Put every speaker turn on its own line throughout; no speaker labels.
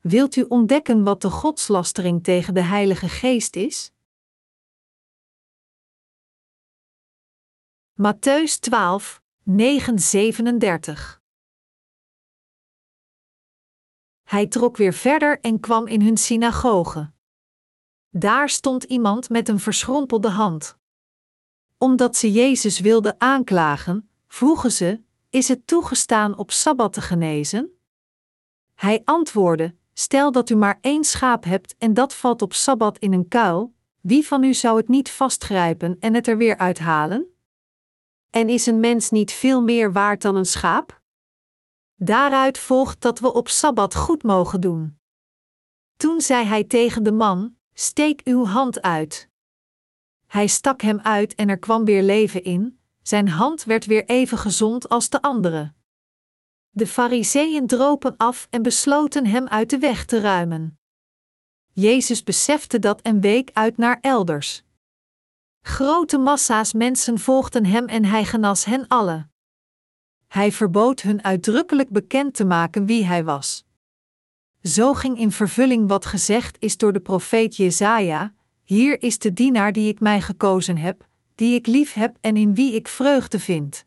Wilt u ontdekken wat de godslastering tegen de Heilige Geest is? Matthäus 12, 9, 37 Hij trok weer verder en kwam in hun synagoge. Daar stond iemand met een verschrompelde hand. Omdat ze Jezus wilden aanklagen, vroegen ze: Is het toegestaan op sabbat te genezen? Hij antwoordde: Stel dat u maar één schaap hebt en dat valt op sabbat in een kuil, wie van u zou het niet vastgrijpen en het er weer uithalen? En is een mens niet veel meer waard dan een schaap? Daaruit volgt dat we op sabbat goed mogen doen. Toen zei hij tegen de man: Steek uw hand uit. Hij stak hem uit en er kwam weer leven in, zijn hand werd weer even gezond als de andere. De Fariseeën dropen af en besloten hem uit de weg te ruimen. Jezus besefte dat en week uit naar elders. Grote massa's mensen volgden hem en hij genas hen allen. Hij verbood hun uitdrukkelijk bekend te maken wie hij was. Zo ging in vervulling wat gezegd is door de profeet Jesaja: Hier is de dienaar die ik mij gekozen heb, die ik lief heb en in wie ik vreugde vind.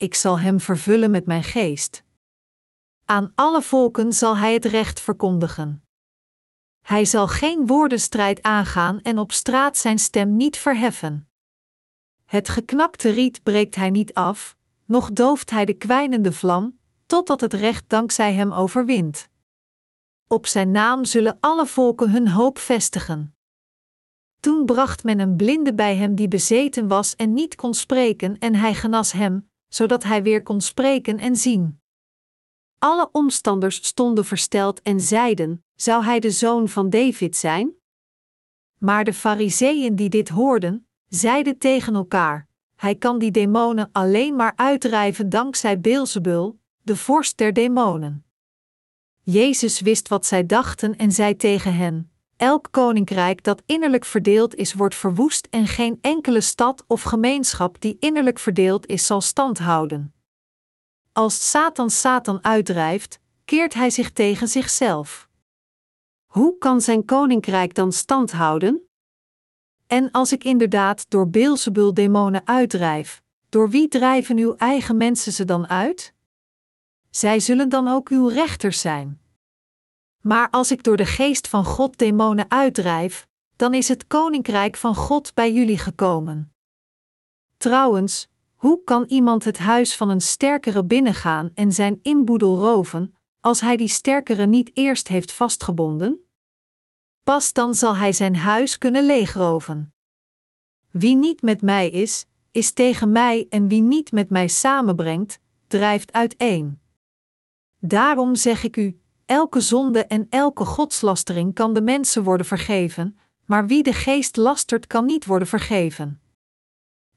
Ik zal hem vervullen met mijn geest. Aan alle volken zal hij het recht verkondigen. Hij zal geen woordenstrijd aangaan en op straat zijn stem niet verheffen. Het geknakte riet breekt hij niet af, noch dooft hij de kwijnende vlam, totdat het recht dankzij hem overwint. Op zijn naam zullen alle volken hun hoop vestigen. Toen bracht men een blinde bij hem die bezeten was en niet kon spreken, en hij genas hem, zodat hij weer kon spreken en zien. Alle omstanders stonden versteld en zeiden: Zou hij de zoon van David zijn? Maar de Fariseeën die dit hoorden, zeiden tegen elkaar: Hij kan die demonen alleen maar uitdrijven dankzij Beelzebul, de vorst der demonen. Jezus wist wat zij dachten en zei tegen hen: Elk koninkrijk dat innerlijk verdeeld is, wordt verwoest en geen enkele stad of gemeenschap die innerlijk verdeeld is, zal stand houden. Als Satan Satan uitdrijft, keert hij zich tegen zichzelf. Hoe kan zijn koninkrijk dan stand houden? En als ik inderdaad door Beelzebul demonen uitdrijf, door wie drijven uw eigen mensen ze dan uit? Zij zullen dan ook uw rechters zijn. Maar als ik door de geest van God demonen uitdrijf, dan is het koninkrijk van God bij jullie gekomen. Trouwens, hoe kan iemand het huis van een sterkere binnengaan en zijn inboedel roven, als hij die sterkere niet eerst heeft vastgebonden? Pas dan zal hij zijn huis kunnen leegroven. Wie niet met mij is, is tegen mij en wie niet met mij samenbrengt, drijft uiteen. Daarom zeg ik u: elke zonde en elke godslastering kan de mensen worden vergeven, maar wie de geest lastert kan niet worden vergeven.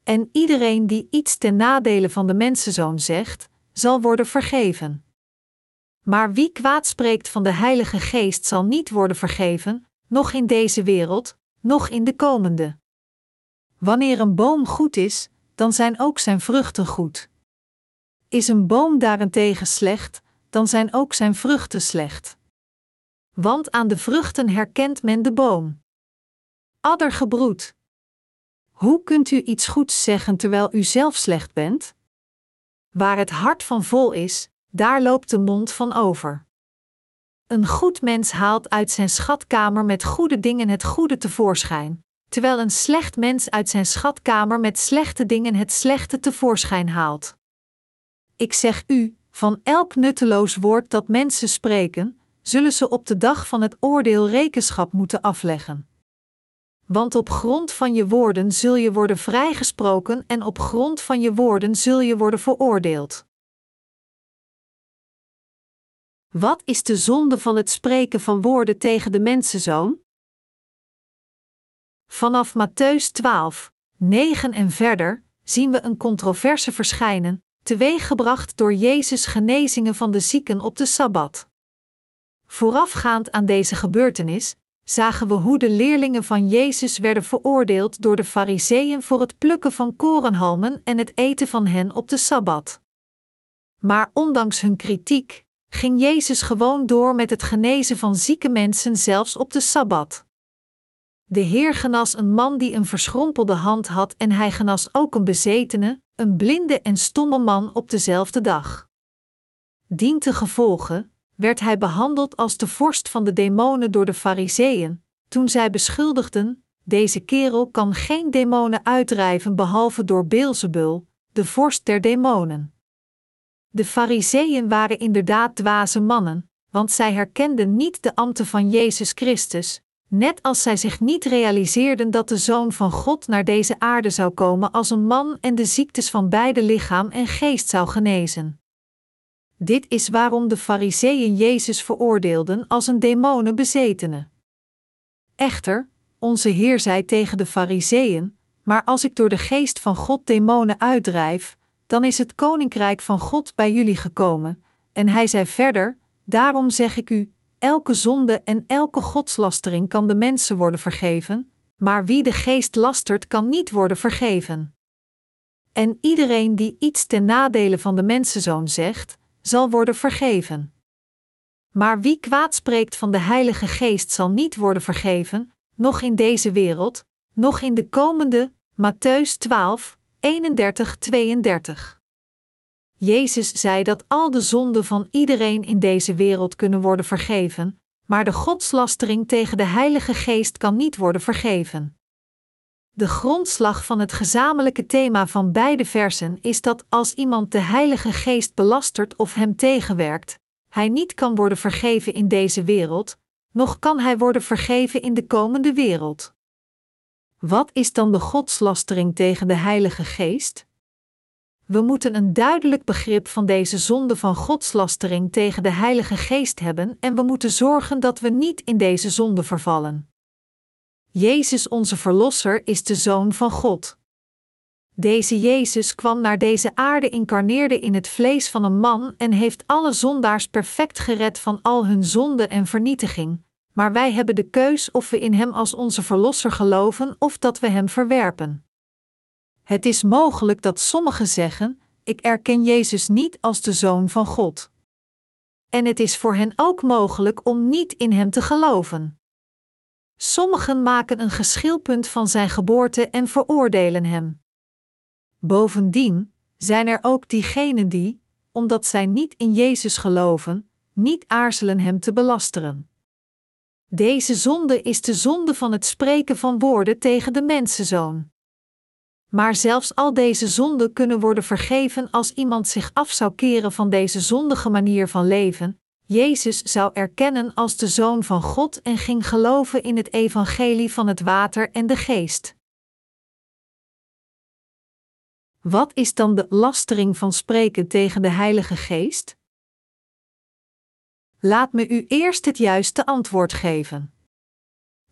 En iedereen die iets ten nadele van de mensenzoon zegt, zal worden vergeven. Maar wie kwaad spreekt van de Heilige Geest zal niet worden vergeven, noch in deze wereld, noch in de komende. Wanneer een boom goed is, dan zijn ook zijn vruchten goed. Is een boom daarentegen slecht, dan zijn ook zijn vruchten slecht. Want aan de vruchten herkent men de boom. Addergebroed. Hoe kunt u iets goeds zeggen terwijl u zelf slecht bent? Waar het hart van vol is, daar loopt de mond van over. Een goed mens haalt uit zijn schatkamer met goede dingen het goede tevoorschijn, terwijl een slecht mens uit zijn schatkamer met slechte dingen het slechte tevoorschijn haalt. Ik zeg u, van elk nutteloos woord dat mensen spreken, zullen ze op de dag van het oordeel rekenschap moeten afleggen. Want op grond van je woorden zul je worden vrijgesproken en op grond van je woorden zul je worden veroordeeld. Wat is de zonde van het spreken van woorden tegen de mensenzoon? Vanaf Matthäus 12, 9 en verder zien we een controverse verschijnen, teweeggebracht door Jezus' genezingen van de zieken op de sabbat. Voorafgaand aan deze gebeurtenis zagen we hoe de leerlingen van Jezus werden veroordeeld door de Fariseeën voor het plukken van korenhalmen en het eten van hen op de sabbat. Maar ondanks hun kritiek ging Jezus gewoon door met het genezen van zieke mensen zelfs op de sabbat. De Heer genas een man die een verschrompelde hand had en hij genas ook een bezetene, een blinde en stomme man op dezelfde dag. Dientengevolge werd hij behandeld als de vorst van de demonen door de Fariseeën, toen zij beschuldigden: deze kerel kan geen demonen uitdrijven behalve door Beelzebul, de vorst der demonen. De Fariseeën waren inderdaad dwaze mannen, want zij herkenden niet de ambten van Jezus Christus, net als zij zich niet realiseerden dat de Zoon van God naar deze aarde zou komen als een man en de ziektes van beide lichaam en geest zou genezen. Dit is waarom de Fariseeën Jezus veroordeelden als een demonenbezetene. Echter, onze Heer zei tegen de Fariseeën: Maar als ik door de geest van God demonen uitdrijf, dan is het koninkrijk van God bij jullie gekomen. En hij zei verder: Daarom zeg ik u: elke zonde en elke godslastering kan de mensen worden vergeven, maar wie de geest lastert, kan niet worden vergeven. En iedereen die iets ten nadele van de mensenzoon zegt, zal worden vergeven. Maar wie kwaad spreekt van de Heilige Geest zal niet worden vergeven, nog in deze wereld, nog in de komende, Matthäus 12, 31-32. Jezus zei dat al de zonden van iedereen in deze wereld kunnen worden vergeven, maar de godslastering tegen de Heilige Geest kan niet worden vergeven. De grondslag van het gezamenlijke thema van beide versen is dat als iemand de Heilige Geest belastert of hem tegenwerkt, hij niet kan worden vergeven in deze wereld, noch kan hij worden vergeven in de komende wereld. Wat is dan de godslastering tegen de Heilige Geest? We moeten een duidelijk begrip van deze zonde van godslastering tegen de Heilige Geest hebben en we moeten zorgen dat we niet in deze zonde vervallen. Jezus onze Verlosser is de Zoon van God. Deze Jezus kwam naar deze aarde, incarneerde in het vlees van een man en heeft alle zondaars perfect gered van al hun zonde en vernietiging. Maar wij hebben de keus of we in Hem als onze Verlosser geloven of dat we Hem verwerpen. Het is mogelijk dat sommigen zeggen: Ik erken Jezus niet als de Zoon van God. En het is voor hen ook mogelijk om niet in Hem te geloven. Sommigen maken een geschilpunt van zijn geboorte en veroordelen hem. Bovendien zijn er ook diegenen die, omdat zij niet in Jezus geloven, niet aarzelen hem te belasteren. Deze zonde is de zonde van het spreken van woorden tegen de mensenzoon. Maar zelfs al deze zonden kunnen worden vergeven als iemand zich af zou keren van deze zondige manier van leven, Jezus zou erkennen als de Zoon van God en ging geloven in het evangelie van het water en de geest. Wat is dan de lastering van spreken tegen de Heilige Geest? Laat me u eerst het juiste antwoord geven.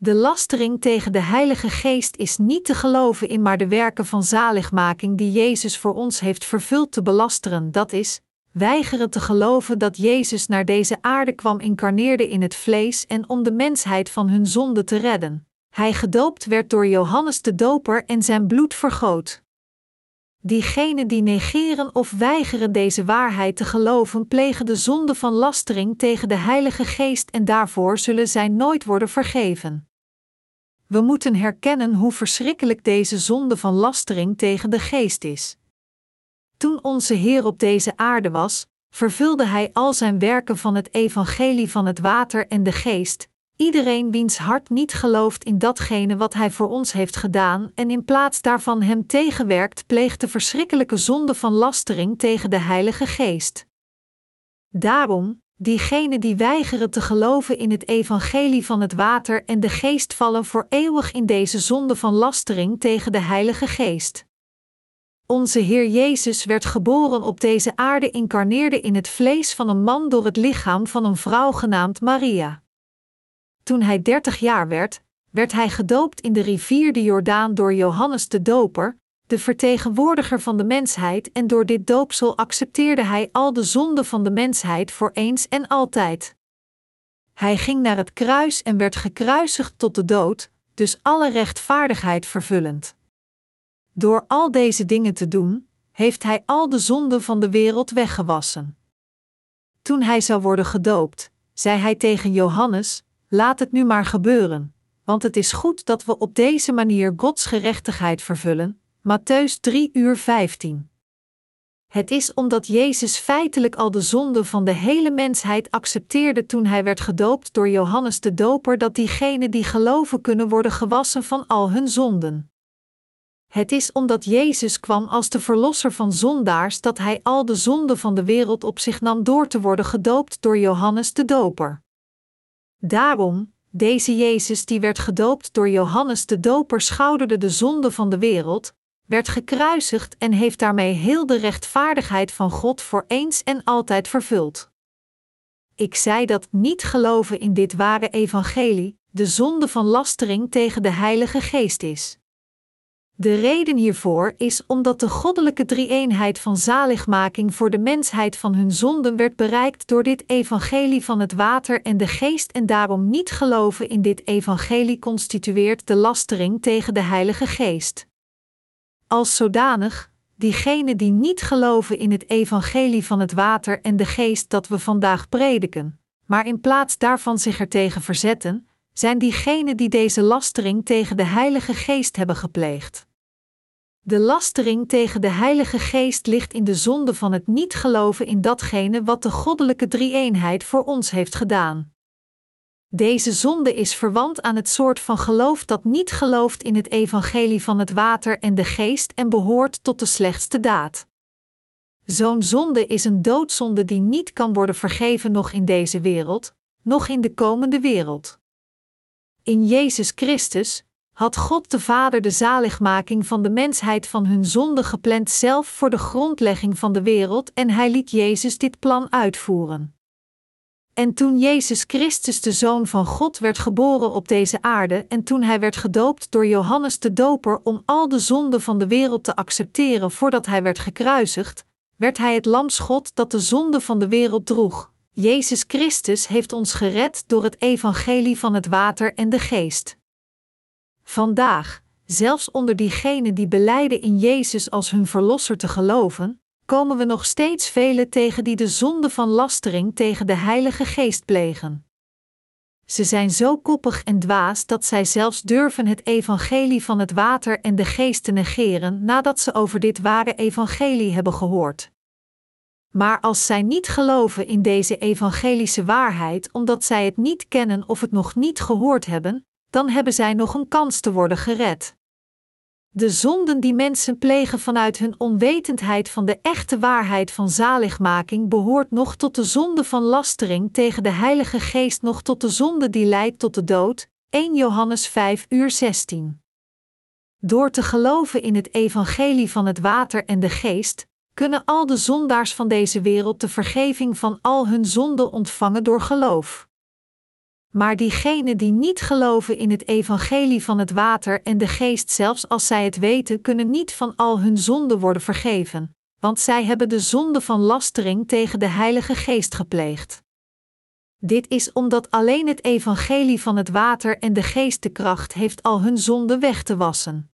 De lastering tegen de Heilige Geest is niet te geloven in maar de werken van zaligmaking die Jezus voor ons heeft vervuld te belasteren, dat is, weigeren te geloven dat Jezus naar deze aarde kwam, incarneerde in het vlees en om de mensheid van hun zonde te redden. Hij gedoopt werd door Johannes de Doper en zijn bloed vergoot. Diegenen die negeren of weigeren deze waarheid te geloven, plegen de zonde van lastering tegen de Heilige Geest en daarvoor zullen zij nooit worden vergeven. We moeten herkennen hoe verschrikkelijk deze zonde van lastering tegen de Geest is. Toen onze Heer op deze aarde was, vervulde Hij al zijn werken van het evangelie van het water en de geest, iedereen wiens hart niet gelooft in datgene wat Hij voor ons heeft gedaan en in plaats daarvan Hem tegenwerkt, pleegt de verschrikkelijke zonde van lastering tegen de Heilige Geest. Daarom, diegenen die weigeren te geloven in het evangelie van het water en de geest vallen voor eeuwig in deze zonde van lastering tegen de Heilige Geest. Onze Heer Jezus werd geboren op deze aarde, incarneerde in het vlees van een man door het lichaam van een vrouw genaamd Maria. Toen hij dertig jaar werd, werd hij gedoopt in de rivier de Jordaan door Johannes de Doper, de vertegenwoordiger van de mensheid, en door dit doopsel accepteerde hij al de zonden van de mensheid voor eens en altijd. Hij ging naar het kruis en werd gekruisigd tot de dood, dus alle rechtvaardigheid vervullend. Door al deze dingen te doen, heeft Hij al de zonden van de wereld weggewassen. Toen hij zou worden gedoopt, zei hij tegen Johannes: Laat het nu maar gebeuren, want het is goed dat we op deze manier Gods gerechtigheid vervullen. Matthäus 3 uur 15. Het is omdat Jezus feitelijk al de zonde van de hele mensheid accepteerde toen hij werd gedoopt door Johannes de Doper dat diegenen die geloven kunnen worden gewassen van al hun zonden. Het is omdat Jezus kwam als de verlosser van zondaars dat hij al de zonden van de wereld op zich nam door te worden gedoopt door Johannes de Doper. Daarom, deze Jezus die werd gedoopt door Johannes de Doper schouderde de zonde van de wereld, werd gekruisigd en heeft daarmee heel de rechtvaardigheid van God voor eens en altijd vervuld. Ik zei dat niet geloven in dit ware evangelie de zonde van lastering tegen de Heilige Geest is. De reden hiervoor is omdat de goddelijke drie-eenheid van zaligmaking voor de mensheid van hun zonden werd bereikt door dit evangelie van het water en de geest en daarom niet geloven in dit evangelie constitueert de lastering tegen de Heilige Geest. Als zodanig, diegenen die niet geloven in het evangelie van het water en de geest dat we vandaag prediken, maar in plaats daarvan zich ertegen verzetten, zijn diegenen die deze lastering tegen de Heilige Geest hebben gepleegd. De lastering tegen de Heilige Geest ligt in de zonde van het niet geloven in datgene wat de goddelijke drie-eenheid voor ons heeft gedaan. Deze zonde is verwant aan het soort van geloof dat niet gelooft in het evangelie van het water en de geest en behoort tot de slechtste daad. Zo'n zonde is een doodzonde die niet kan worden vergeven nog in deze wereld, nog in de komende wereld. In Jezus Christus had God de Vader de zaligmaking van de mensheid van hun zonde gepland zelf voor de grondlegging van de wereld en hij liet Jezus dit plan uitvoeren. En toen Jezus Christus de Zoon van God werd geboren op deze aarde en toen hij werd gedoopt door Johannes de Doper om al de zonden van de wereld te accepteren voordat hij werd gekruisigd, werd hij het lamsgod dat de zonde van de wereld droeg. Jezus Christus heeft ons gered door het evangelie van het water en de geest. Vandaag, zelfs onder diegenen die beleiden in Jezus als hun verlosser te geloven, komen we nog steeds velen tegen die de zonde van lastering tegen de Heilige Geest plegen. Ze zijn zo koppig en dwaas dat zij zelfs durven het evangelie van het water en de geest te negeren nadat ze over dit ware evangelie hebben gehoord. Maar als zij niet geloven in deze evangelische waarheid omdat zij het niet kennen of het nog niet gehoord hebben, dan hebben zij nog een kans te worden gered. De zonden die mensen plegen vanuit hun onwetendheid van de echte waarheid van zaligmaking behoort nog tot de zonde van lastering tegen de Heilige Geest, nog tot de zonde die leidt tot de dood. 1 Johannes 5 uur 16. Door te geloven in het evangelie van het water en de geest, kunnen al de zondaars van deze wereld de vergeving van al hun zonden ontvangen door geloof. Maar diegenen die niet geloven in het evangelie van het water en de geest, zelfs als zij het weten, kunnen niet van al hun zonden worden vergeven, want zij hebben de zonde van lastering tegen de Heilige Geest gepleegd. Dit is omdat alleen het evangelie van het water en de geest de kracht heeft al hun zonden weg te wassen.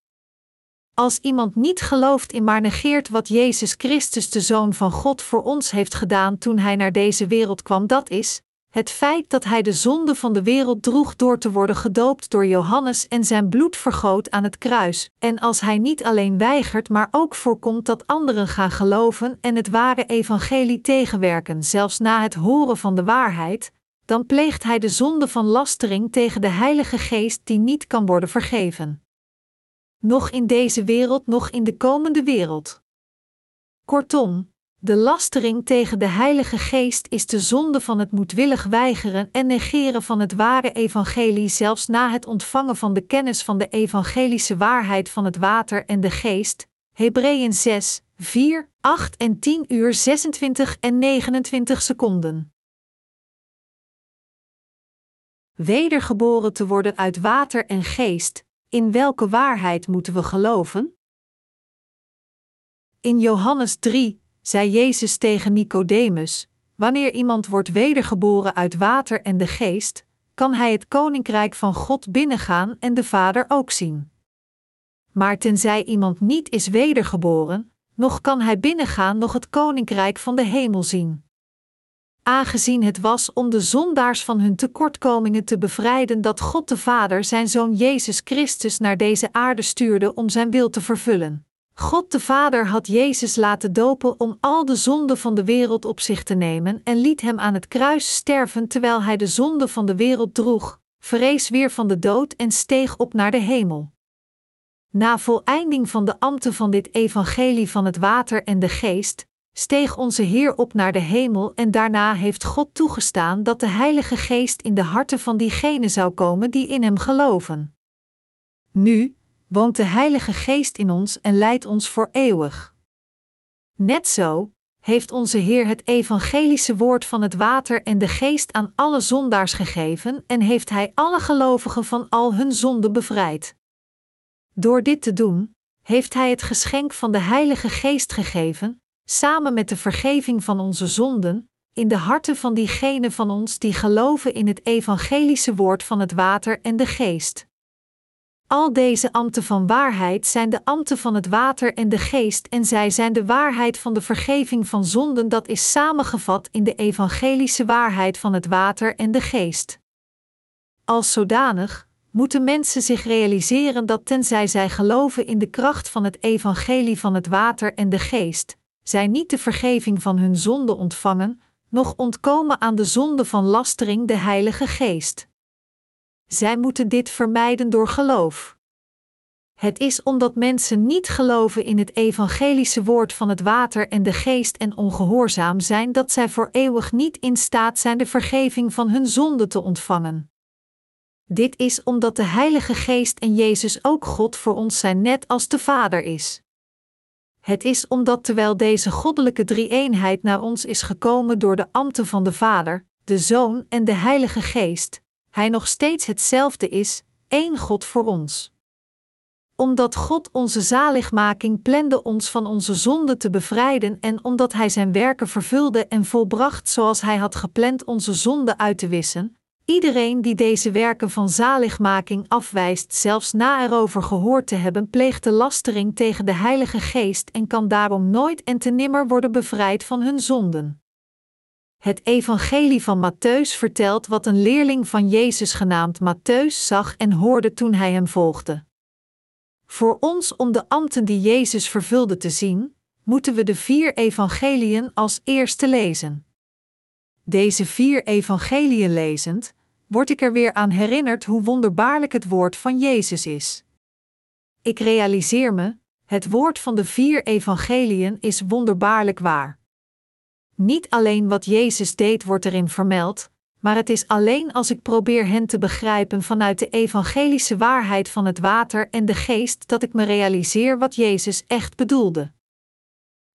Als iemand niet gelooft in maar negeert wat Jezus Christus, de Zoon van God, voor ons heeft gedaan toen hij naar deze wereld kwam, dat is, het feit dat hij de zonde van de wereld droeg door te worden gedoopt door Johannes en zijn bloed vergoot aan het kruis, en als hij niet alleen weigert, maar ook voorkomt dat anderen gaan geloven en het ware evangelie tegenwerken, zelfs na het horen van de waarheid, dan pleegt hij de zonde van lastering tegen de Heilige Geest die niet kan worden vergeven. Nog in deze wereld, nog in de komende wereld. Kortom, de lastering tegen de Heilige Geest is de zonde van het moedwillig weigeren en negeren van het ware evangelie zelfs na het ontvangen van de kennis van de evangelische waarheid van het water en de geest. Hebreeën 6, 4, 8 en 10 uur 26 en 29 seconden. Wedergeboren te worden uit water en geest, in welke waarheid moeten we geloven? In Johannes 3, zei Jezus tegen Nicodemus: Wanneer iemand wordt wedergeboren uit water en de geest, kan hij het koninkrijk van God binnengaan en de Vader ook zien. Maar tenzij iemand niet is wedergeboren, nog kan hij binnengaan nog het koninkrijk van de hemel zien. aangezien het was om de zondaars van hun tekortkomingen te bevrijden dat God de Vader zijn Zoon Jezus Christus naar deze aarde stuurde om zijn wil te vervullen. God de Vader had Jezus laten dopen om al de zonden van de wereld op zich te nemen en liet hem aan het kruis sterven terwijl hij de zonde van de wereld droeg, vrees weer van de dood en steeg op naar de hemel. Na voleinding van de ambten van dit evangelie van het water en de geest, steeg onze Heer op naar de hemel en daarna heeft God toegestaan dat de Heilige Geest in de harten van diegenen zou komen die in Hem geloven. Nu woont de Heilige Geest in ons en leidt ons voor eeuwig. Net zo heeft onze Heer het evangelische woord van het water en de geest aan alle zondaars gegeven en heeft Hij alle gelovigen van al hun zonden bevrijd. Door dit te doen, heeft Hij het geschenk van de Heilige Geest gegeven, samen met de vergeving van onze zonden, in de harten van diegenen van ons die geloven in het evangelische woord van het water en de geest. Al deze ambten van waarheid zijn de ambten van het water en de geest en zij zijn de waarheid van de vergeving van zonden dat is samengevat in de evangelische waarheid van het water en de geest. Als zodanig moeten mensen zich realiseren dat tenzij zij geloven in de kracht van het evangelie van het water en de geest, zij niet de vergeving van hun zonde ontvangen, noch ontkomen aan de zonde van lastering de Heilige Geest. Zij moeten dit vermijden door geloof. Het is omdat mensen niet geloven in het evangelische woord van het water en de geest en ongehoorzaam zijn dat zij voor eeuwig niet in staat zijn de vergeving van hun zonde te ontvangen. Dit is omdat de Heilige Geest en Jezus ook God voor ons zijn net als de Vader is. Het is omdat terwijl deze goddelijke drie-eenheid naar ons is gekomen door de ambten van de Vader, de Zoon en de Heilige Geest, Hij nog steeds hetzelfde is, één God voor ons. Omdat God onze zaligmaking plande ons van onze zonden te bevrijden en omdat Hij zijn werken vervulde en volbracht zoals Hij had gepland onze zonden uit te wissen, Iedereen die deze werken van zaligmaking afwijst, zelfs na erover gehoord te hebben, pleegt de lastering tegen de Heilige Geest en kan daarom nooit en te nimmer worden bevrijd van hun zonden. Het Evangelie van Matthäus vertelt wat een leerling van Jezus genaamd Matthäus zag en hoorde toen hij hem volgde. Voor ons om de ambten die Jezus vervulde te zien, moeten we de vier evangeliën als eerste lezen. Deze vier evangeliën lezend, word ik er weer aan herinnerd hoe wonderbaarlijk het woord van Jezus is. Ik realiseer me, het woord van de vier evangeliën is wonderbaarlijk waar. Niet alleen wat Jezus deed wordt erin vermeld, maar het is alleen als ik probeer hen te begrijpen vanuit de evangelische waarheid van het water en de geest dat ik me realiseer wat Jezus echt bedoelde.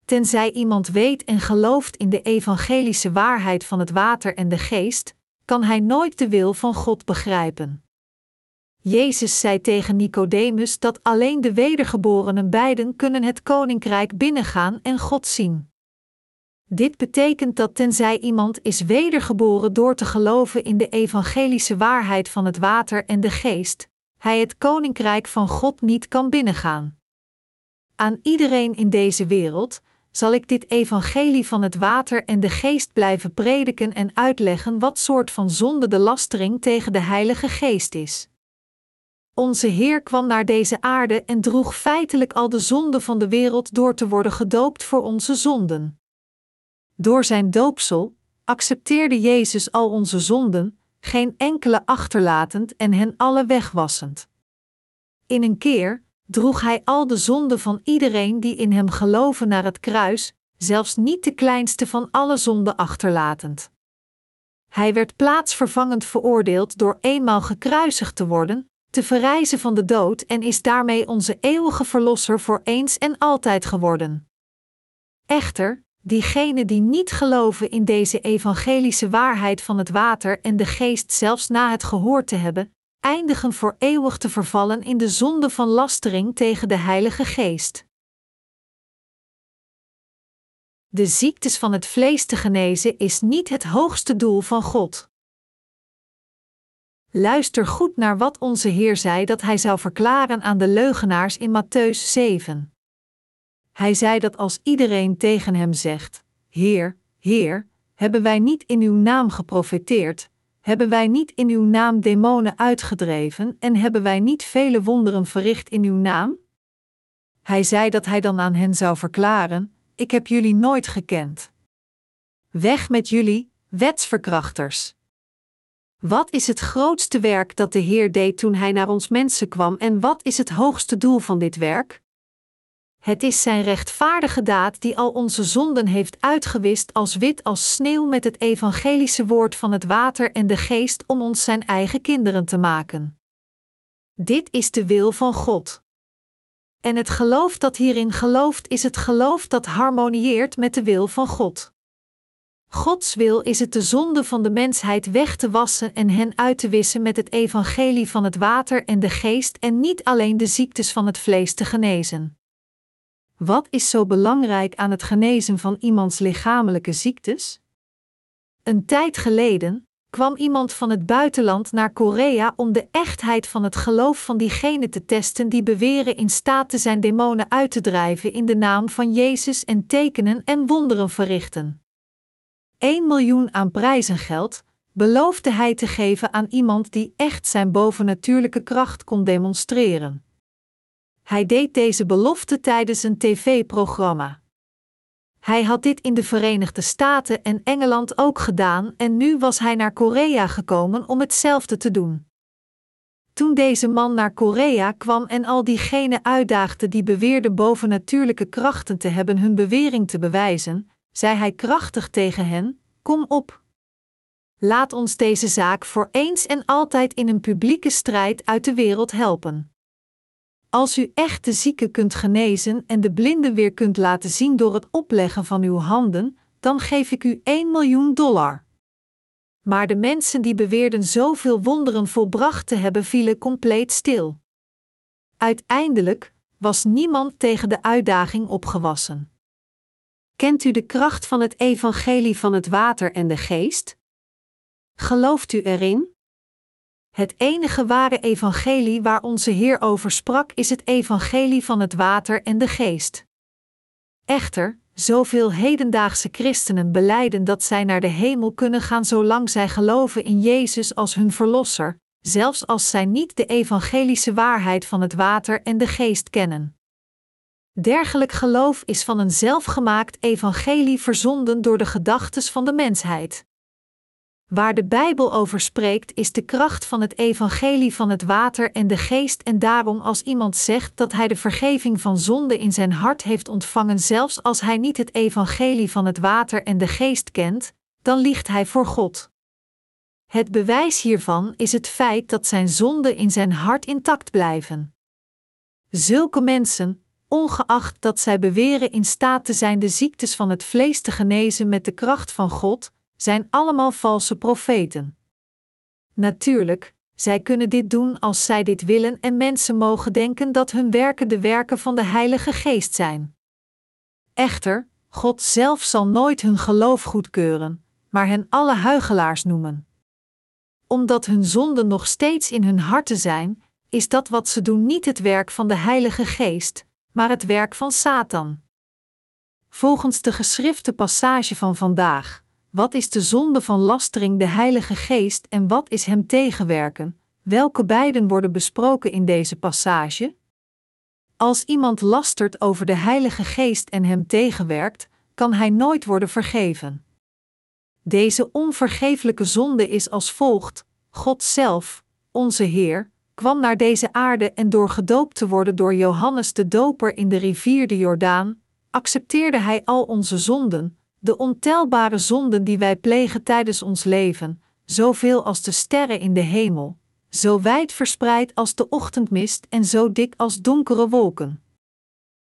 Tenzij iemand weet en gelooft in de evangelische waarheid van het water en de geest, kan hij nooit de wil van God begrijpen. Jezus zei tegen Nicodemus dat alleen de wedergeborenen beiden kunnen het koninkrijk binnengaan en God zien. Dit betekent dat tenzij iemand is wedergeboren door te geloven in de evangelische waarheid van het water en de geest, hij het koninkrijk van God niet kan binnengaan. Aan iedereen in deze wereld, zal ik dit evangelie van het water en de geest blijven prediken en uitleggen wat soort van zonde de lastering tegen de Heilige Geest is. Onze Heer kwam naar deze aarde en droeg feitelijk al de zonde van de wereld door te worden gedoopt voor onze zonden. Door zijn doopsel accepteerde Jezus al onze zonden, geen enkele achterlatend en hen alle wegwassend. In een keer, droeg hij al de zonden van iedereen die in hem geloven naar het kruis, zelfs niet de kleinste van alle zonden achterlatend. Hij werd plaatsvervangend veroordeeld door eenmaal gekruisigd te worden, te verrijzen van de dood en is daarmee onze eeuwige verlosser voor eens en altijd geworden. Echter, diegenen die niet geloven in deze evangelische waarheid van het water en de geest zelfs na het gehoord te hebben, eindigen voor eeuwig te vervallen in de zonde van lastering tegen de Heilige Geest. De ziektes van het vlees te genezen is niet het hoogste doel van God. Luister goed naar wat onze Heer zei dat Hij zou verklaren aan de leugenaars in Matthäus 7. Hij zei dat als iedereen tegen Hem zegt: Heer, Heer, Hebben wij niet in uw naam geprofeteerd? Hebben wij niet in uw naam demonen uitgedreven en hebben wij niet vele wonderen verricht in uw naam? Hij zei dat hij dan aan hen zou verklaren: Ik heb jullie nooit gekend. Weg met jullie, wetsverkrachters. Wat is het grootste werk dat de Heer deed toen Hij naar ons mensen kwam en wat is het hoogste doel van dit werk? Het is Zijn rechtvaardige daad die al onze zonden heeft uitgewist als wit als sneeuw met het evangelische woord van het water en de geest om ons Zijn eigen kinderen te maken. Dit is de wil van God. En het geloof dat hierin gelooft is het geloof dat harmonieert met de wil van God. Gods wil is het de zonde van de mensheid weg te wassen en hen uit te wissen met het evangelie van het water en de geest en niet alleen de ziektes van het vlees te genezen. Wat is zo belangrijk aan het genezen van iemands lichamelijke ziektes? Een tijd geleden kwam iemand van het buitenland naar Korea om de echtheid van het geloof van diegenen te testen die beweren in staat te zijn demonen uit te drijven in de naam van Jezus en tekenen en wonderen verrichten. 1 miljoen aan prijzengeld, beloofde hij te geven aan iemand die echt zijn bovennatuurlijke kracht kon demonstreren. Hij deed deze belofte tijdens een tv-programma. Hij had dit in de Verenigde Staten en Engeland ook gedaan en nu was hij naar Korea gekomen om hetzelfde te doen. Toen deze man naar Korea kwam en al diegenen uitdaagde die beweerden bovennatuurlijke krachten te hebben hun bewering te bewijzen, zei hij krachtig tegen hen: Kom op. Laat ons deze zaak voor eens en altijd in een publieke strijd uit de wereld helpen. Als u echt de zieke kunt genezen en de blinden weer kunt laten zien door het opleggen van uw handen, dan geef ik u 1 miljoen dollar. Maar de mensen die beweerden zoveel wonderen volbracht te hebben, vielen compleet stil. Uiteindelijk was niemand tegen de uitdaging opgewassen. Kent u de kracht van het evangelie van het water en de geest? Gelooft u erin? Het enige ware evangelie waar onze Heer over sprak is het evangelie van het water en de geest. Echter, zoveel hedendaagse christenen beleiden dat zij naar de hemel kunnen gaan zolang zij geloven in Jezus als hun verlosser, zelfs als zij niet de evangelische waarheid van het water en de geest kennen. Dergelijk geloof is van een zelfgemaakt evangelie verzonden door de gedachtes van de mensheid. Waar de Bijbel over spreekt, is de kracht van het evangelie van het water en de geest, en daarom als iemand zegt dat hij de vergeving van zonde in zijn hart heeft ontvangen, zelfs als hij niet het evangelie van het water en de geest kent, dan liegt hij voor God. Het bewijs hiervan is het feit dat zijn zonden in zijn hart intact blijven. Zulke mensen, ongeacht dat zij beweren in staat te zijn de ziektes van het vlees te genezen met de kracht van God, zijn allemaal valse profeten. Natuurlijk, zij kunnen dit doen als zij dit willen en mensen mogen denken dat hun werken de werken van de Heilige Geest zijn. Echter, God zelf zal nooit hun geloof goedkeuren, maar hen alle huigelaars noemen. Omdat hun zonden nog steeds in hun harten zijn, is dat wat ze doen niet het werk van de Heilige Geest, maar het werk van Satan. Volgens de geschrifte passage van vandaag, wat is de zonde van lastering de Heilige Geest en wat is hem tegenwerken? Welke beiden worden besproken in deze passage? Als iemand lastert over de Heilige Geest en hem tegenwerkt, kan hij nooit worden vergeven. Deze onvergeeflijke zonde is als volgt: God zelf, onze Heer, kwam naar deze aarde en door gedoopt te worden door Johannes de Doper in de rivier de Jordaan, accepteerde hij al onze zonden, de ontelbare zonden die wij plegen tijdens ons leven, zoveel als de sterren in de hemel, zo wijd verspreid als de ochtendmist en zo dik als donkere wolken.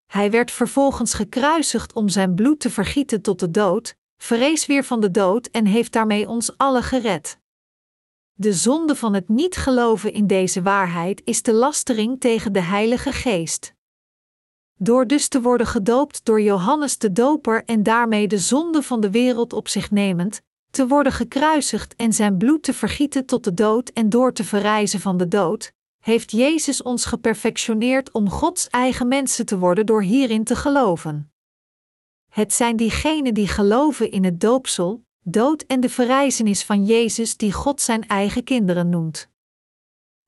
Hij werd vervolgens gekruisigd om zijn bloed te vergieten tot de dood, vrees weer van de dood en heeft daarmee ons alle gered. De zonde van het niet geloven in deze waarheid is de lastering tegen de Heilige Geest. Door dus te worden gedoopt door Johannes de Doper en daarmee de zonde van de wereld op zich nemend, te worden gekruisigd en zijn bloed te vergieten tot de dood en door te verrijzen van de dood, heeft Jezus ons geperfectioneerd om Gods eigen mensen te worden door hierin te geloven. Het zijn diegenen die geloven in het doopsel, dood en de verrijzenis van Jezus die God zijn eigen kinderen noemt.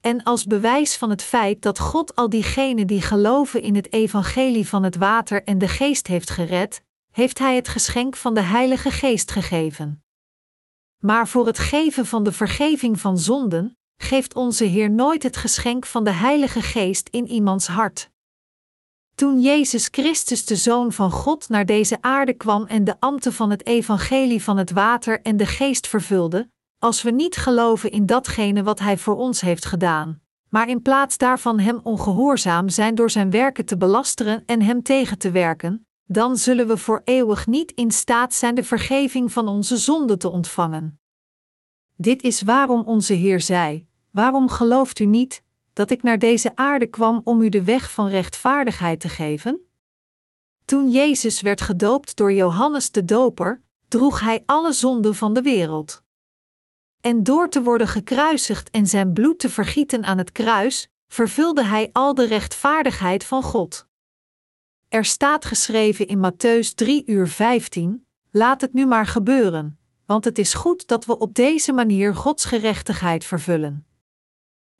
En als bewijs van het feit dat God al diegenen die geloven in het evangelie van het water en de geest heeft gered, heeft Hij het geschenk van de Heilige Geest gegeven. Maar voor het geven van de vergeving van zonden, geeft onze Heer nooit het geschenk van de Heilige Geest in iemands hart. Toen Jezus Christus, de Zoon van God, naar deze aarde kwam en de ambten van het evangelie van het water en de geest vervulde, als we niet geloven in datgene wat Hij voor ons heeft gedaan, maar in plaats daarvan Hem ongehoorzaam zijn door Zijn werken te belasteren en Hem tegen te werken, dan zullen we voor eeuwig niet in staat zijn de vergeving van onze zonden te ontvangen. Dit is waarom onze Heer zei: Waarom gelooft u niet dat ik naar deze aarde kwam om u de weg van rechtvaardigheid te geven? Toen Jezus werd gedoopt door Johannes de Doper, droeg hij alle zonden van de wereld. En door te worden gekruisigd en zijn bloed te vergieten aan het kruis, vervulde hij al de rechtvaardigheid van God. Er staat geschreven in Matthäus 3 uur 15: Laat het nu maar gebeuren, want het is goed dat we op deze manier Gods gerechtigheid vervullen.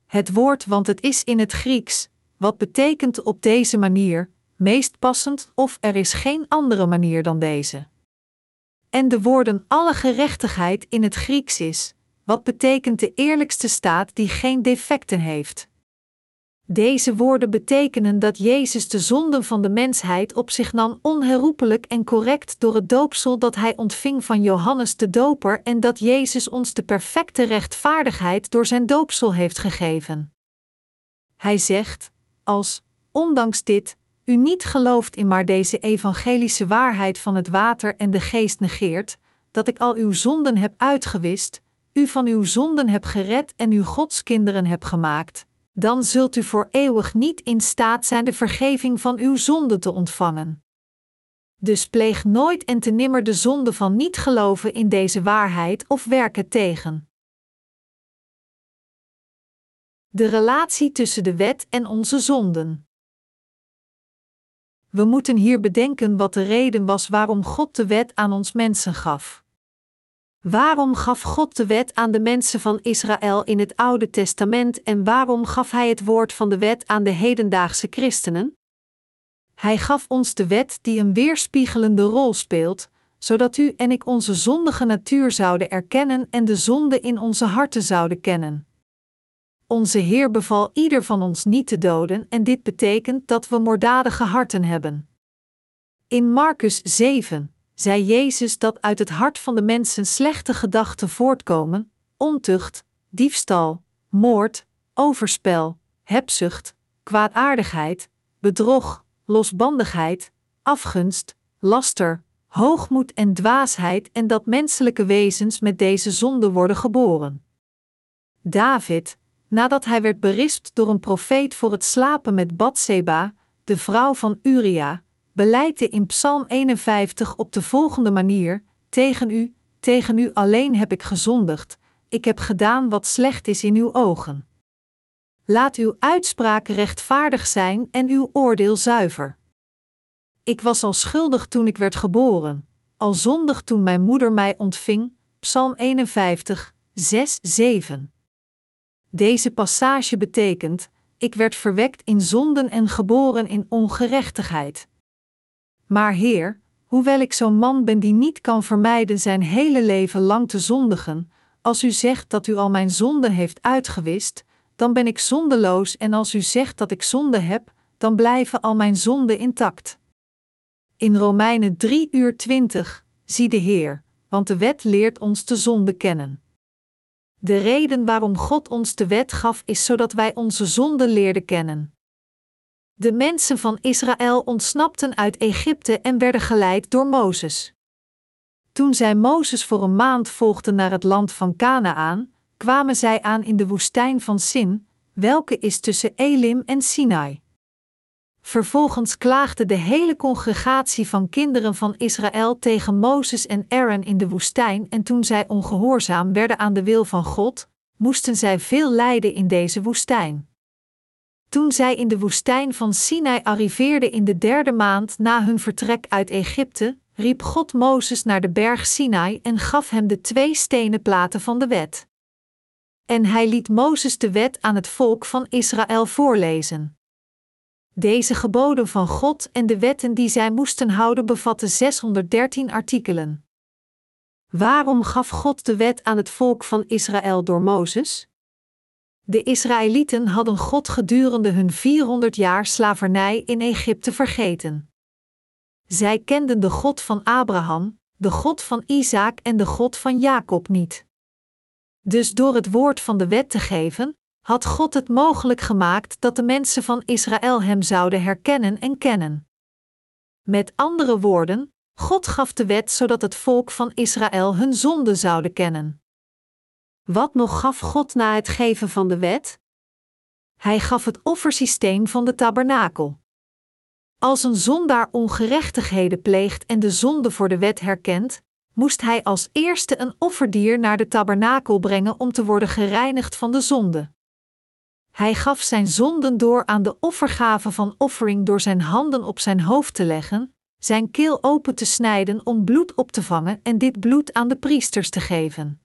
Het woord want het is in het Grieks, wat betekent op deze manier, meest passend of er is geen andere manier dan deze. En de woorden alle gerechtigheid in het Grieks is, wat betekent de eerlijkste staat die geen defecten heeft. Deze woorden betekenen dat Jezus de zonden van de mensheid op zich nam onherroepelijk en correct door het doopsel dat hij ontving van Johannes de Doper en dat Jezus ons de perfecte rechtvaardigheid door zijn doopsel heeft gegeven. Hij zegt, als, ondanks dit, u niet gelooft in maar deze evangelische waarheid van het water en de geest negeert, dat ik al uw zonden heb uitgewist, u van uw zonden heb gered en u Gods kinderen heb gemaakt, dan zult u voor eeuwig niet in staat zijn de vergeving van uw zonden te ontvangen. Dus pleeg nooit en te nimmer de zonde van niet geloven in deze waarheid of werken tegen. De relatie tussen de wet en onze zonden. We moeten hier bedenken wat de reden was waarom God de wet aan ons mensen gaf. Waarom gaf God de wet aan de mensen van Israël in het Oude Testament en waarom gaf Hij het woord van de wet aan de hedendaagse christenen? Hij gaf ons de wet die een weerspiegelende rol speelt, zodat u en ik onze zondige natuur zouden erkennen en de zonde in onze harten zouden kennen. Onze Heer beval ieder van ons niet te doden en dit betekent dat we moorddadige harten hebben. In Marcus 7, zei Jezus dat uit het hart van de mensen slechte gedachten voortkomen: ontucht, diefstal, moord, overspel, hebzucht, kwaadaardigheid, bedrog, losbandigheid, afgunst, laster, hoogmoed en dwaasheid en dat menselijke wezens met deze zonde worden geboren. David, nadat hij werd berispt door een profeet voor het slapen met Batseba, de vrouw van Uria, beleidde in Psalm 51 op de volgende manier: Tegen u, tegen u alleen heb ik gezondigd, ik heb gedaan wat slecht is in uw ogen. Laat uw uitspraak rechtvaardig zijn en uw oordeel zuiver. Ik was al schuldig toen ik werd geboren, al zondig toen mijn moeder mij ontving. Psalm 51, 6, 7. Deze passage betekent: Ik werd verwekt in zonden en geboren in ongerechtigheid. Maar Heer, hoewel ik zo'n man ben die niet kan vermijden zijn hele leven lang te zondigen, als u zegt dat u al mijn zonden heeft uitgewist, dan ben ik zondeloos en als u zegt dat ik zonde heb, dan blijven al mijn zonden intact. In Romeinen 3 uur 20, zie de Heer, want de wet leert ons de zonde kennen. De reden waarom God ons de wet gaf is zodat wij onze zonden leerden kennen. De mensen van Israël ontsnapten uit Egypte en werden geleid door Mozes. Toen zij Mozes voor een maand volgden naar het land van Canaan, kwamen zij aan in de woestijn van Sin, welke is tussen Elim en Sinai. Vervolgens klaagde de hele congregatie van kinderen van Israël tegen Mozes en Aaron in de woestijn, en toen zij ongehoorzaam werden aan de wil van God, moesten zij veel lijden in deze woestijn. Toen zij in de woestijn van Sinai arriveerden in de derde maand na hun vertrek uit Egypte, riep God Mozes naar de berg Sinai en gaf hem de twee stenen platen van de wet. En hij liet Mozes de wet aan het volk van Israël voorlezen. Deze geboden van God en de wetten die zij moesten houden bevatten 613 artikelen. Waarom gaf God de wet aan het volk van Israël door Mozes? De Israëlieten hadden God gedurende hun 400 jaar slavernij in Egypte vergeten. Zij kenden de God van Abraham, de God van Isaac en de God van Jacob niet. Dus door het woord van de wet te geven, had God het mogelijk gemaakt dat de mensen van Israël Hem zouden herkennen en kennen. Met andere woorden, God gaf de wet zodat het volk van Israël hun zonde zouden kennen. Wat nog gaf God na het geven van de wet? Hij gaf het offersysteem van de tabernakel. Als een zondaar ongerechtigheden pleegt en de zonde voor de wet herkent, moest hij als eerste een offerdier naar de tabernakel brengen om te worden gereinigd van de zonde. Hij gaf zijn zonden door aan de offergave van offering door zijn handen op zijn hoofd te leggen, zijn keel open te snijden om bloed op te vangen en dit bloed aan de priesters te geven.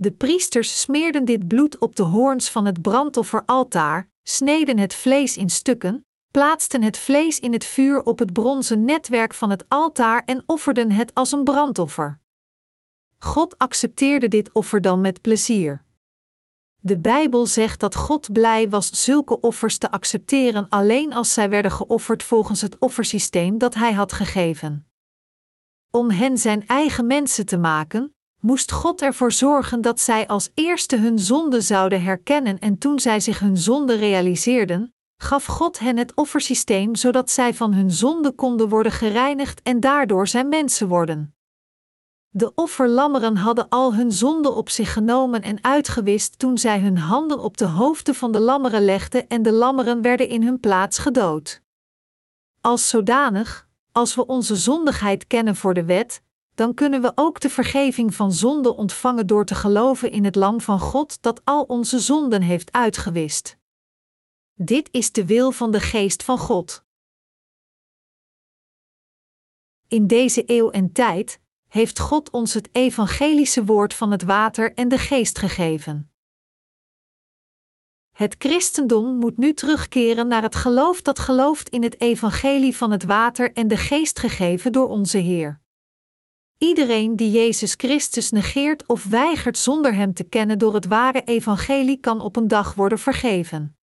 De priesters smeerden dit bloed op de hoorns van het brandofferaltaar, sneden het vlees in stukken, plaatsten het vlees in het vuur op het bronzen netwerk van het altaar en offerden het als een brandoffer. God accepteerde dit offer dan met plezier. De Bijbel zegt dat God blij was zulke offers te accepteren alleen als zij werden geofferd volgens het offersysteem dat Hij had gegeven. Om hen zijn eigen mensen te maken, moest God ervoor zorgen dat zij als eerste hun zonde zouden herkennen en toen zij zich hun zonde realiseerden, gaf God hen het offersysteem zodat zij van hun zonde konden worden gereinigd en daardoor zijn mensen worden. De offerlammeren hadden al hun zonde op zich genomen en uitgewist toen zij hun handen op de hoofden van de lammeren legden en de lammeren werden in hun plaats gedood. Als zodanig, als we onze zondigheid kennen voor de wet, dan kunnen we ook de vergeving van zonde ontvangen door te geloven in het Lam van God dat al onze zonden heeft uitgewist. Dit is de wil van de Geest van God. In deze eeuw en tijd heeft God ons het evangelische woord van het water en de geest gegeven. Het christendom moet nu terugkeren naar het geloof dat gelooft in het evangelie van het water en de geest gegeven door onze Heer. Iedereen die Jezus Christus negeert of weigert zonder Hem te kennen door het ware evangelie kan op een dag worden vergeven.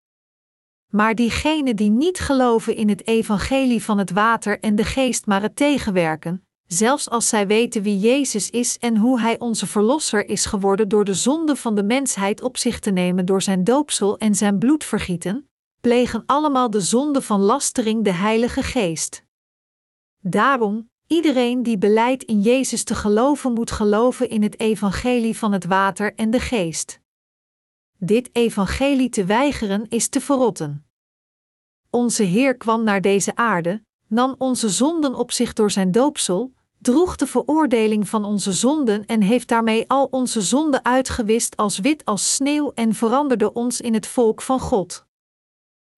Maar diegenen die niet geloven in het evangelie van het water en de geest maar het tegenwerken, zelfs als zij weten wie Jezus is en hoe Hij onze Verlosser is geworden door de zonde van de mensheid op zich te nemen door zijn doopsel en zijn bloedvergieten, plegen allemaal de zonde van lastering de Heilige Geest. Daarom, iedereen die beleidt in Jezus te geloven, moet geloven in het evangelie van het water en de geest. Dit evangelie te weigeren is te verrotten. Onze Heer kwam naar deze aarde, nam onze zonden op zich door zijn doopsel, droeg de veroordeling van onze zonden en heeft daarmee al onze zonden uitgewist als wit als sneeuw en veranderde ons in het volk van God.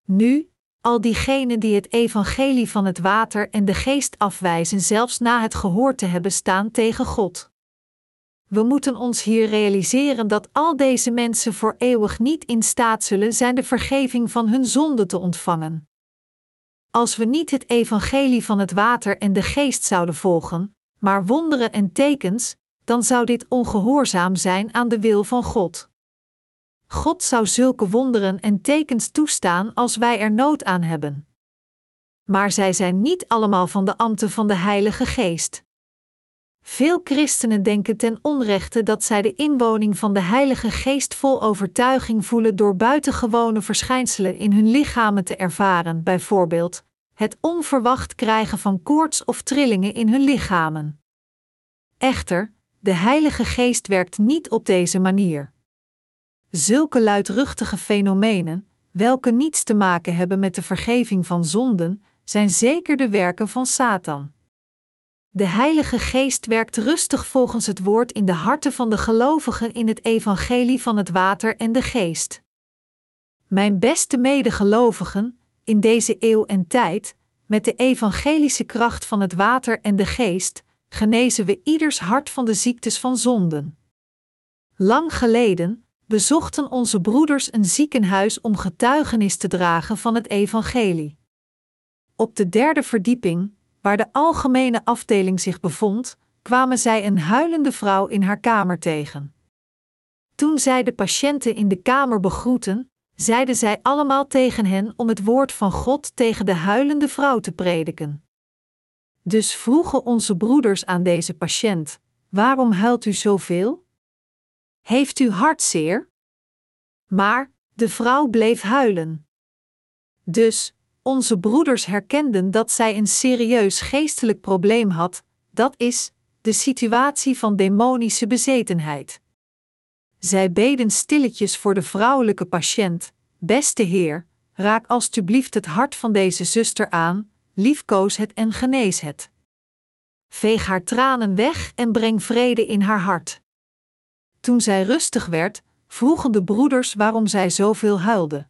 Nu, al diegenen die het evangelie van het water en de geest afwijzen, zelfs na het gehoord te hebben staan tegen God. We moeten ons hier realiseren dat al deze mensen voor eeuwig niet in staat zullen zijn de vergeving van hun zonde te ontvangen. Als we niet het evangelie van het water en de geest zouden volgen, maar wonderen en tekens, dan zou dit ongehoorzaam zijn aan de wil van God. God zou zulke wonderen en tekens toestaan als wij er nood aan hebben. Maar zij zijn niet allemaal van de ambten van de Heilige Geest. Veel christenen denken ten onrechte dat zij de inwoning van de Heilige Geest vol overtuiging voelen door buitengewone verschijnselen in hun lichamen te ervaren, bijvoorbeeld het onverwacht krijgen van koorts of trillingen in hun lichamen. Echter, de Heilige Geest werkt niet op deze manier. Zulke luidruchtige fenomenen, welke niets te maken hebben met de vergeving van zonden, zijn zeker de werken van Satan. De Heilige Geest werkt rustig volgens het woord in de harten van de gelovigen in het evangelie van het water en de geest. Mijn beste medegelovigen, in deze eeuw en tijd, met de evangelische kracht van het water en de geest, genezen we ieders hart van de ziektes van zonden. Lang geleden bezochten onze broeders een ziekenhuis om getuigenis te dragen van het evangelie. Op de derde verdieping, waar de algemene afdeling zich bevond, kwamen zij een huilende vrouw in haar kamer tegen. Toen zij de patiënten in de kamer begroeten, zeiden zij allemaal tegen hen om het woord van God tegen de huilende vrouw te prediken. Dus vroegen onze broeders aan deze patiënt: Waarom huilt u zoveel? Heeft u hartzeer? Maar de vrouw bleef huilen. Dus onze broeders herkenden dat zij een serieus geestelijk probleem had, dat is, de situatie van demonische bezetenheid. Zij beden stilletjes voor de vrouwelijke patiënt: Beste Heer, raak alstublieft het hart van deze zuster aan, liefkoos het en genees het. Veeg haar tranen weg en breng vrede in haar hart. Toen zij rustig werd, vroegen de broeders waarom zij zoveel huilde.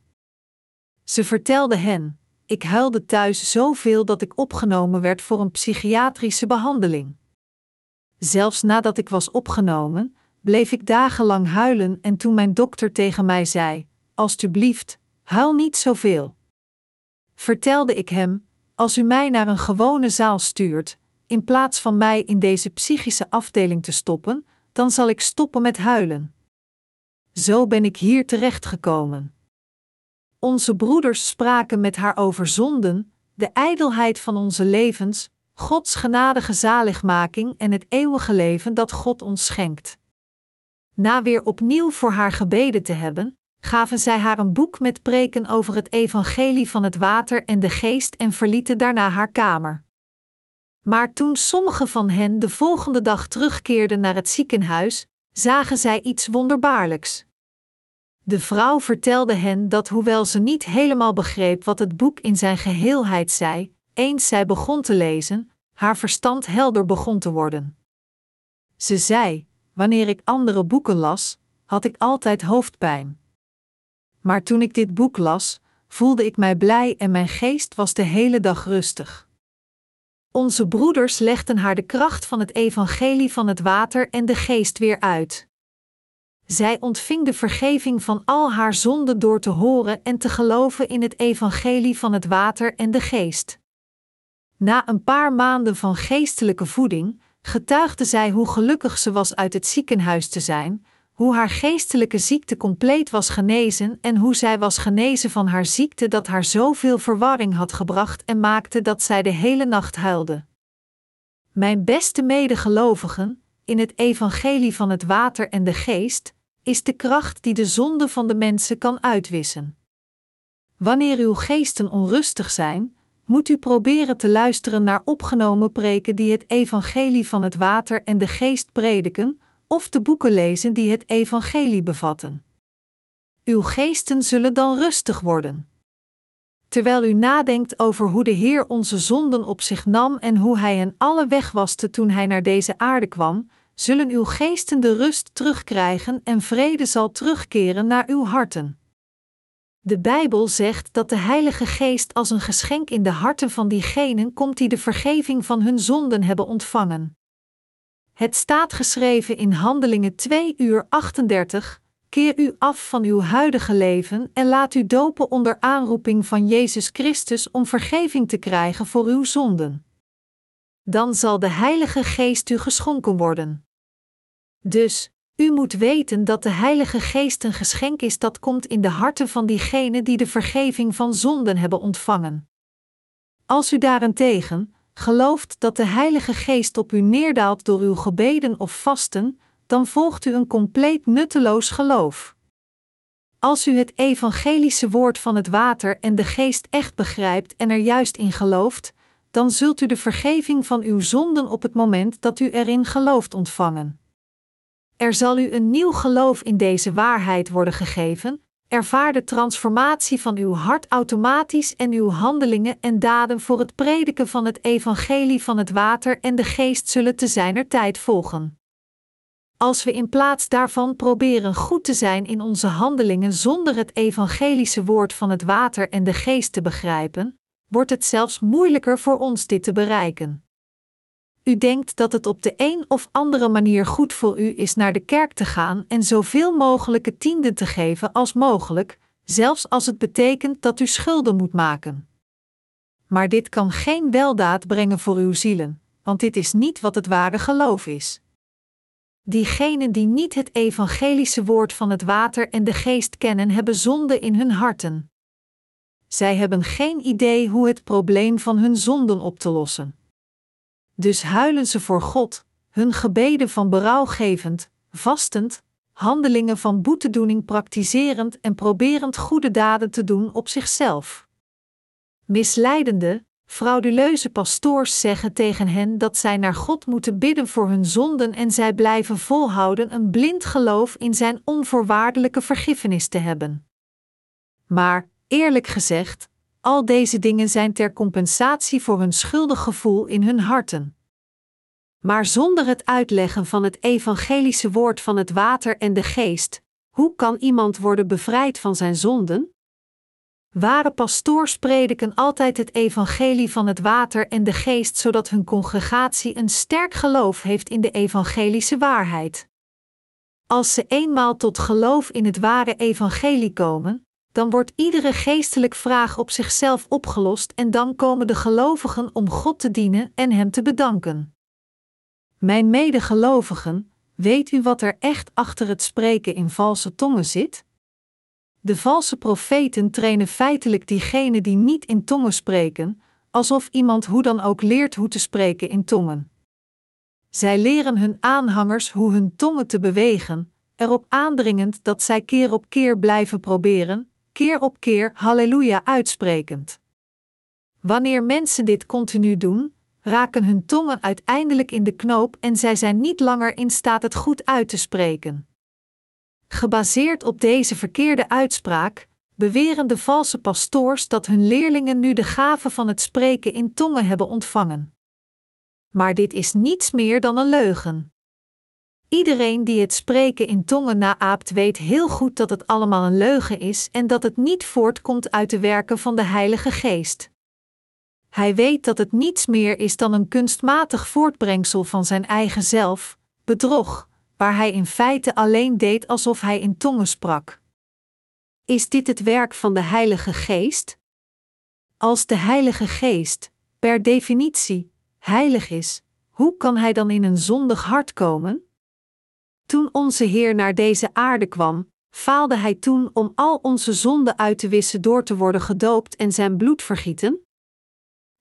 Ze vertelde hen: Ik huilde thuis zoveel dat ik opgenomen werd voor een psychiatrische behandeling. Zelfs nadat ik was opgenomen, bleef ik dagenlang huilen en toen mijn dokter tegen mij zei: Alsjeblieft, huil niet zoveel. Vertelde ik hem: Als u mij naar een gewone zaal stuurt, in plaats van mij in deze psychische afdeling te stoppen, dan zal ik stoppen met huilen. Zo ben ik hier terechtgekomen. Onze broeders spraken met haar over zonden, de ijdelheid van onze levens, Gods genadige zaligmaking en het eeuwige leven dat God ons schenkt. Na weer opnieuw voor haar gebeden te hebben, gaven zij haar een boek met preken over het evangelie van het water en de geest en verlieten daarna haar kamer. Maar toen sommige van hen de volgende dag terugkeerden naar het ziekenhuis, zagen zij iets wonderbaarlijks. De vrouw vertelde hen dat hoewel ze niet helemaal begreep wat het boek in zijn geheelheid zei, eens zij begon te lezen, haar verstand helder begon te worden. Ze zei: Wanneer ik andere boeken las, had ik altijd hoofdpijn. Maar toen ik dit boek las, voelde ik mij blij en mijn geest was de hele dag rustig. Onze broeders legden haar de kracht van het evangelie van het water en de geest weer uit. Zij ontving de vergeving van al haar zonden door te horen en te geloven in het evangelie van het water en de geest. Na een paar maanden van geestelijke voeding getuigde zij hoe gelukkig ze was uit het ziekenhuis te zijn, hoe haar geestelijke ziekte compleet was genezen en hoe zij was genezen van haar ziekte dat haar zoveel verwarring had gebracht en maakte dat zij de hele nacht huilde. Mijn beste medegelovigen, in het evangelie van het water en de geest, is de kracht die de zonde van de mensen kan uitwissen. Wanneer uw geesten onrustig zijn, moet u proberen te luisteren naar opgenomen preken die het evangelie van het water en de geest prediken, of de boeken lezen die het evangelie bevatten. Uw geesten zullen dan rustig worden. Terwijl u nadenkt over hoe de Heer onze zonden op zich nam en hoe Hij hen alle wegwaste toen Hij naar deze aarde kwam, zullen uw geesten de rust terugkrijgen en vrede zal terugkeren naar uw harten. De Bijbel zegt dat de Heilige Geest als een geschenk in de harten van diegenen komt die de vergeving van hun zonden hebben ontvangen. Het staat geschreven in Handelingen 2 uur 38. Keer u af van uw huidige leven en laat u dopen onder aanroeping van Jezus Christus om vergeving te krijgen voor uw zonden. Dan zal de Heilige Geest u geschonken worden. Dus, u moet weten dat de Heilige Geest een geschenk is dat komt in de harten van diegenen die de vergeving van zonden hebben ontvangen. Als u daarentegen gelooft dat de Heilige Geest op u neerdaalt door uw gebeden of vasten, dan volgt u een compleet nutteloos geloof. Als u het evangelische woord van het water en de geest echt begrijpt en er juist in gelooft, dan zult u de vergeving van uw zonden op het moment dat u erin gelooft ontvangen. Er zal u een nieuw geloof in deze waarheid worden gegeven, ervaar de transformatie van uw hart automatisch en uw handelingen en daden voor het prediken van het evangelie van het water en de geest zullen te zijner tijd volgen. Als we in plaats daarvan proberen goed te zijn in onze handelingen zonder het evangelische woord van het water en de geest te begrijpen, wordt het zelfs moeilijker voor ons dit te bereiken. U denkt dat het op de een of andere manier goed voor u is naar de kerk te gaan en zoveel mogelijke tienden te geven als mogelijk, zelfs als het betekent dat u schulden moet maken. Maar dit kan geen weldaad brengen voor uw zielen, want dit is niet wat het ware geloof is. Diegenen die niet het evangelische woord van het water en de geest kennen, hebben zonde in hun harten. Zij hebben geen idee hoe het probleem van hun zonden op te lossen. Dus huilen ze voor God, hun gebeden van berouw gevend, vastend, handelingen van boetedoening praktiserend en proberend goede daden te doen op zichzelf. Misleidende, frauduleuze pastoors zeggen tegen hen dat zij naar God moeten bidden voor hun zonden en zij blijven volhouden een blind geloof in zijn onvoorwaardelijke vergiffenis te hebben. Maar, eerlijk gezegd, al deze dingen zijn ter compensatie voor hun schuldig gevoel in hun harten. Maar zonder het uitleggen van het evangelische woord van het water en de geest, hoe kan iemand worden bevrijd van zijn zonden? Ware pastoors prediken altijd het evangelie van het water en de geest, zodat hun congregatie een sterk geloof heeft in de evangelische waarheid. Als ze eenmaal tot geloof in het ware evangelie komen, dan wordt iedere geestelijk vraag op zichzelf opgelost en dan komen de gelovigen om God te dienen en Hem te bedanken. Mijn medegelovigen, weet u wat er echt achter het spreken in valse tongen zit? De valse profeten trainen feitelijk diegenen die niet in tongen spreken, alsof iemand hoe dan ook leert hoe te spreken in tongen. Zij leren hun aanhangers hoe hun tongen te bewegen, erop aandringend dat zij keer op keer blijven proberen, keer op keer halleluja uitsprekend. Wanneer mensen dit continu doen, raken hun tongen uiteindelijk in de knoop en zij zijn niet langer in staat het goed uit te spreken. Gebaseerd op deze verkeerde uitspraak, beweren de valse pastoors dat hun leerlingen nu de gave van het spreken in tongen hebben ontvangen. Maar dit is niets meer dan een leugen. Iedereen die het spreken in tongen naaapt weet heel goed dat het allemaal een leugen is en dat het niet voortkomt uit de werken van de Heilige Geest. Hij weet dat het niets meer is dan een kunstmatig voortbrengsel van zijn eigen zelf, bedrog, waar hij in feite alleen deed alsof hij in tongen sprak. Is dit het werk van de Heilige Geest? Als de Heilige Geest, per definitie, heilig is, hoe kan hij dan in een zondig hart komen? Toen onze Heer naar deze aarde kwam, faalde hij toen om al onze zonden uit te wissen door te worden gedoopt en zijn bloed vergieten?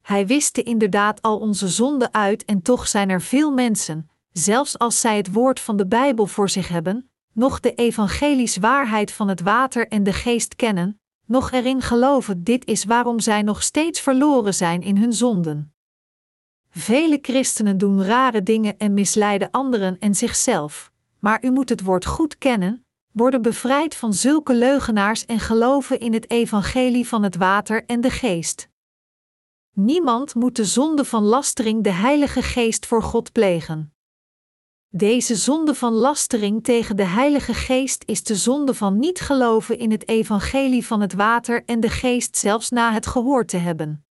Hij wiste inderdaad al onze zonden uit en toch zijn er veel mensen, zelfs als zij het woord van de Bijbel voor zich hebben, nog de evangelis waarheid van het water en de geest kennen, nog erin geloven. Dit is waarom zij nog steeds verloren zijn in hun zonden. Vele christenen doen rare dingen en misleiden anderen en zichzelf, maar u moet het woord goed kennen, worden bevrijd van zulke leugenaars en geloven in het evangelie van het water en de geest. Niemand moet de zonde van lastering de Heilige Geest voor God plegen. Deze zonde van lastering tegen de Heilige Geest is de zonde van niet geloven in het evangelie van het water en de geest zelfs na het gehoord te hebben.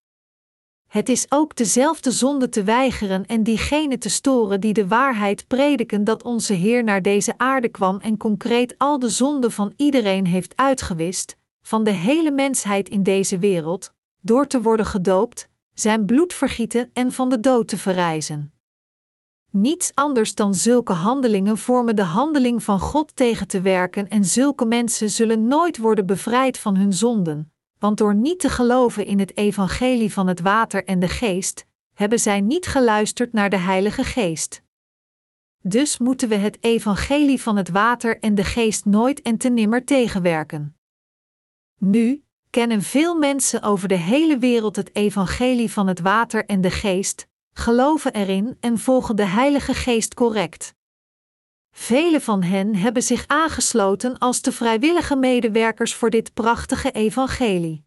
Het is ook dezelfde zonde te weigeren en diegenen te storen die de waarheid prediken dat onze Heer naar deze aarde kwam en concreet al de zonden van iedereen heeft uitgewist, van de hele mensheid in deze wereld, door te worden gedoopt, zijn bloed vergieten en van de dood te verrijzen. Niets anders dan zulke handelingen vormen de handeling van God tegen te werken en zulke mensen zullen nooit worden bevrijd van hun zonden, want door niet te geloven in het evangelie van het water en de geest, hebben zij niet geluisterd naar de Heilige Geest. Dus moeten we het evangelie van het water en de geest nooit en te nimmer tegenwerken. Nu, kennen veel mensen over de hele wereld het evangelie van het water en de geest, geloven erin en volgen de Heilige Geest correct. Vele van hen hebben zich aangesloten als de vrijwillige medewerkers voor dit prachtige evangelie.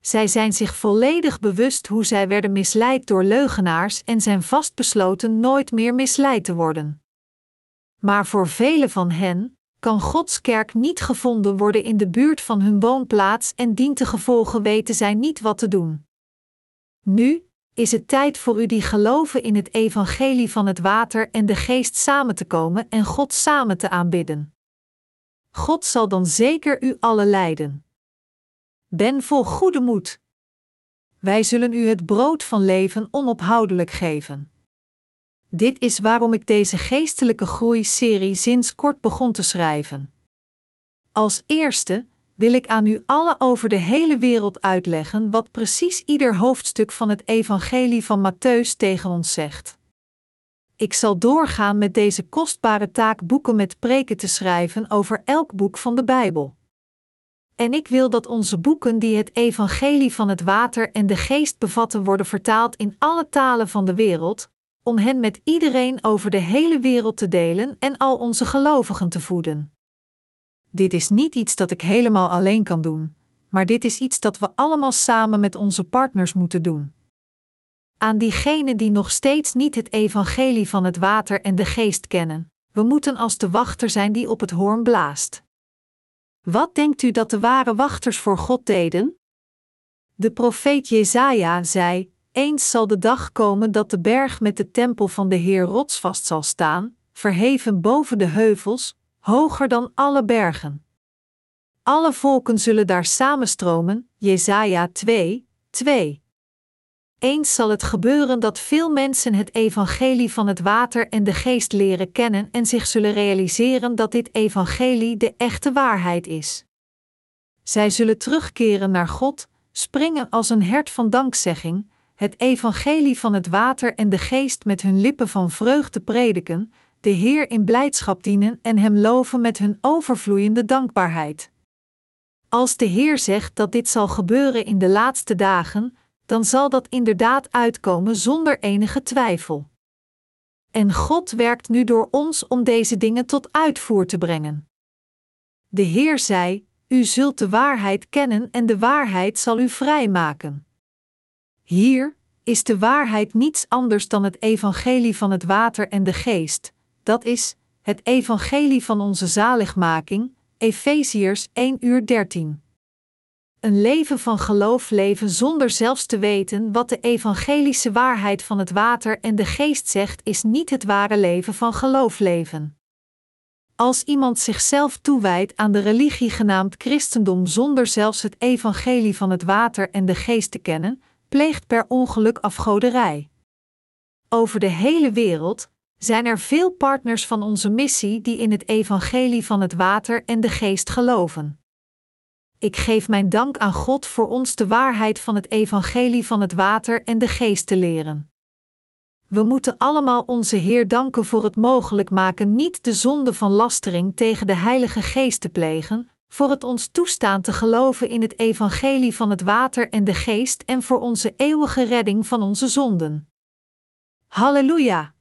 Zij zijn zich volledig bewust hoe zij werden misleid door leugenaars en zijn vastbesloten nooit meer misleid te worden. Maar voor vele van hen, kan Gods kerk niet gevonden worden in de buurt van hun woonplaats en dient de gevolgen weten zij niet wat te doen. Nu is het tijd voor u die geloven in het evangelie van het water en de geest samen te komen en God samen te aanbidden. God zal dan zeker u alle leiden. Ben vol goede moed. Wij zullen u het brood van leven onophoudelijk geven. Dit is waarom ik deze geestelijke groeiserie sinds kort begon te schrijven. Als eerste wil ik aan u allen over de hele wereld uitleggen wat precies ieder hoofdstuk van het Evangelie van Matthäus tegen ons zegt. Ik zal doorgaan met deze kostbare taak boeken met preken te schrijven over elk boek van de Bijbel. En ik wil dat onze boeken die het Evangelie van het Water en de Geest bevatten worden vertaald in alle talen van de wereld, om hen met iedereen over de hele wereld te delen en al onze gelovigen te voeden. Dit is niet iets dat ik helemaal alleen kan doen, maar dit is iets dat we allemaal samen met onze partners moeten doen. Aan diegenen die nog steeds niet het evangelie van het water en de geest kennen, we moeten als de wachter zijn die op het hoorn blaast. Wat denkt u dat de ware wachters voor God deden? De profeet Jesaja zei: Eens zal de dag komen dat de berg met de tempel van de Heer rotsvast zal staan, verheven boven de heuvels, hoger dan alle bergen. Alle volken zullen daar samenstromen, Jesaja 2, 2. Eens zal het gebeuren dat veel mensen het evangelie van het water en de geest leren kennen en zich zullen realiseren dat dit evangelie de echte waarheid is. Zij zullen terugkeren naar God, springen als een hert van dankzegging, het evangelie van het water en de geest met hun lippen van vreugde prediken, de Heer in blijdschap dienen en Hem loven met hun overvloeiende dankbaarheid. Als de Heer zegt dat dit zal gebeuren in de laatste dagen, dan zal dat inderdaad uitkomen zonder enige twijfel. En God werkt nu door ons om deze dingen tot uitvoer te brengen. De Heer zei: U zult de waarheid kennen en de waarheid zal u vrijmaken. Hier is de waarheid niets anders dan het evangelie van het water en de geest, dat is, het evangelie van onze zaligmaking, Efeziërs 1 uur 13. Een leven van geloof leven zonder zelfs te weten wat de evangelische waarheid van het water en de geest zegt, is niet het ware leven van geloof leven. Als iemand zichzelf toewijdt aan de religie genaamd christendom zonder zelfs het evangelie van het water en de geest te kennen, pleegt per ongeluk afgoderij. Over de hele wereld zijn er veel partners van onze missie die in het evangelie van het water en de geest geloven. Ik geef mijn dank aan God voor ons de waarheid van het evangelie van het water en de geest te leren. We moeten allemaal onze Heer danken voor het mogelijk maken niet de zonde van lastering tegen de Heilige Geest te plegen, voor het ons toestaan te geloven in het evangelie van het water en de geest en voor onze eeuwige redding van onze zonden. Halleluja!